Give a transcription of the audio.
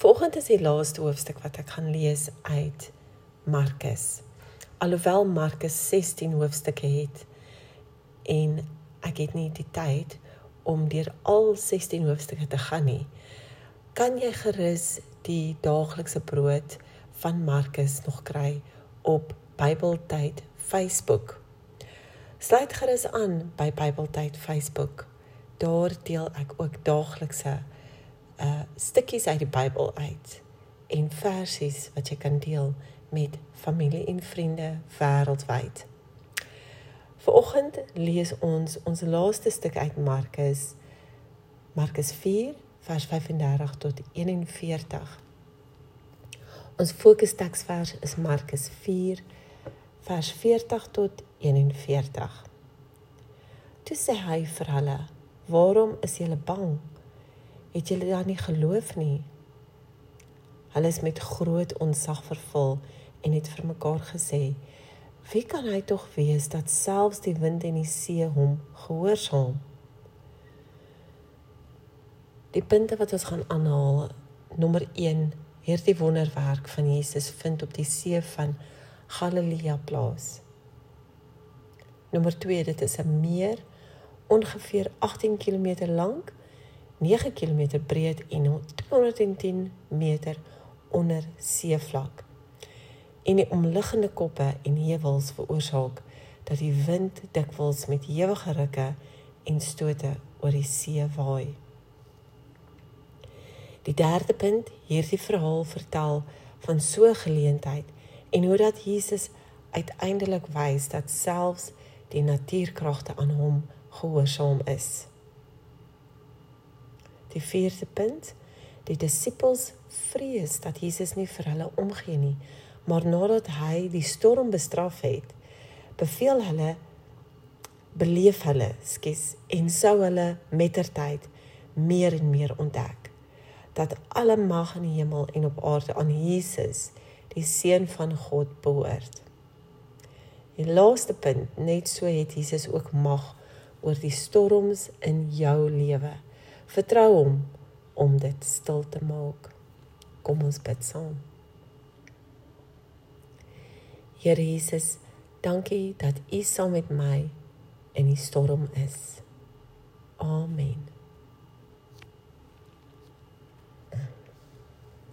Volgende is die laaste hoofstuk wat ek gaan lees uit Markus. Alhoewel Markus 16 hoofstukke het en ek het nie die tyd om deur al 16 hoofstukke te gaan nie, kan jy gerus die daaglikse brood van Markus nog kry op Bybeltyd Facebook. Sluit gerus aan by Bybeltyd Facebook. Daar deel ek ook daaglikse uh stukkies uit die Bybel uit en versies wat jy kan deel met familie en vriende wêreldwyd. Vanoggend lees ons ons laaste stuk uit Markus Markus 4 vers 35 tot 41. Ons fokusteksvers is Markus 4 vers 40 tot 41. Toe sê hy vir hulle: "Waarom is julle bang?" Het julle dan nie geloof nie? Hulle is met groot onsag vervul en het vir mekaar gesê: "Wie kan hy tog wees dat selfs die wind en die see hom gehoorsaam?" Die punte wat ons gaan aanhaal, nommer 1, hierdie wonderwerk van Jesus vind op die see van Galilea plaas. Nommer 2, dit is 'n meer ongeveer 18 km lank 9 km breed en 210 meter onder seevlak. En die omliggende koppe en heuwels veroorsaak dat die wind dikwels met ewige rukke en stote oor die see waai. Die derde punt, hierdie verhaal vertel van so 'n geleentheid en hoe dat Jesus uiteindelik wys dat selfs die natuurkragte aan hom gehoorsaam is. Die vierde punt, die disippels vrees dat Jesus nie vir hulle omgee nie, maar nadat hy die storm bestraf het, beveel hulle beleef hulle, skus, en sou hulle mettertyd meer en meer ontdek dat alle mag in die hemel en op aarde aan Jesus, die seun van God behoort. Die laaste punt, net so het Jesus ook mag oor die storms in jou lewe. Vertrou hom om dit stil te maak. Kom ons bid saam. Here Jesus, dankie dat U saam met my in die storm is. Amen.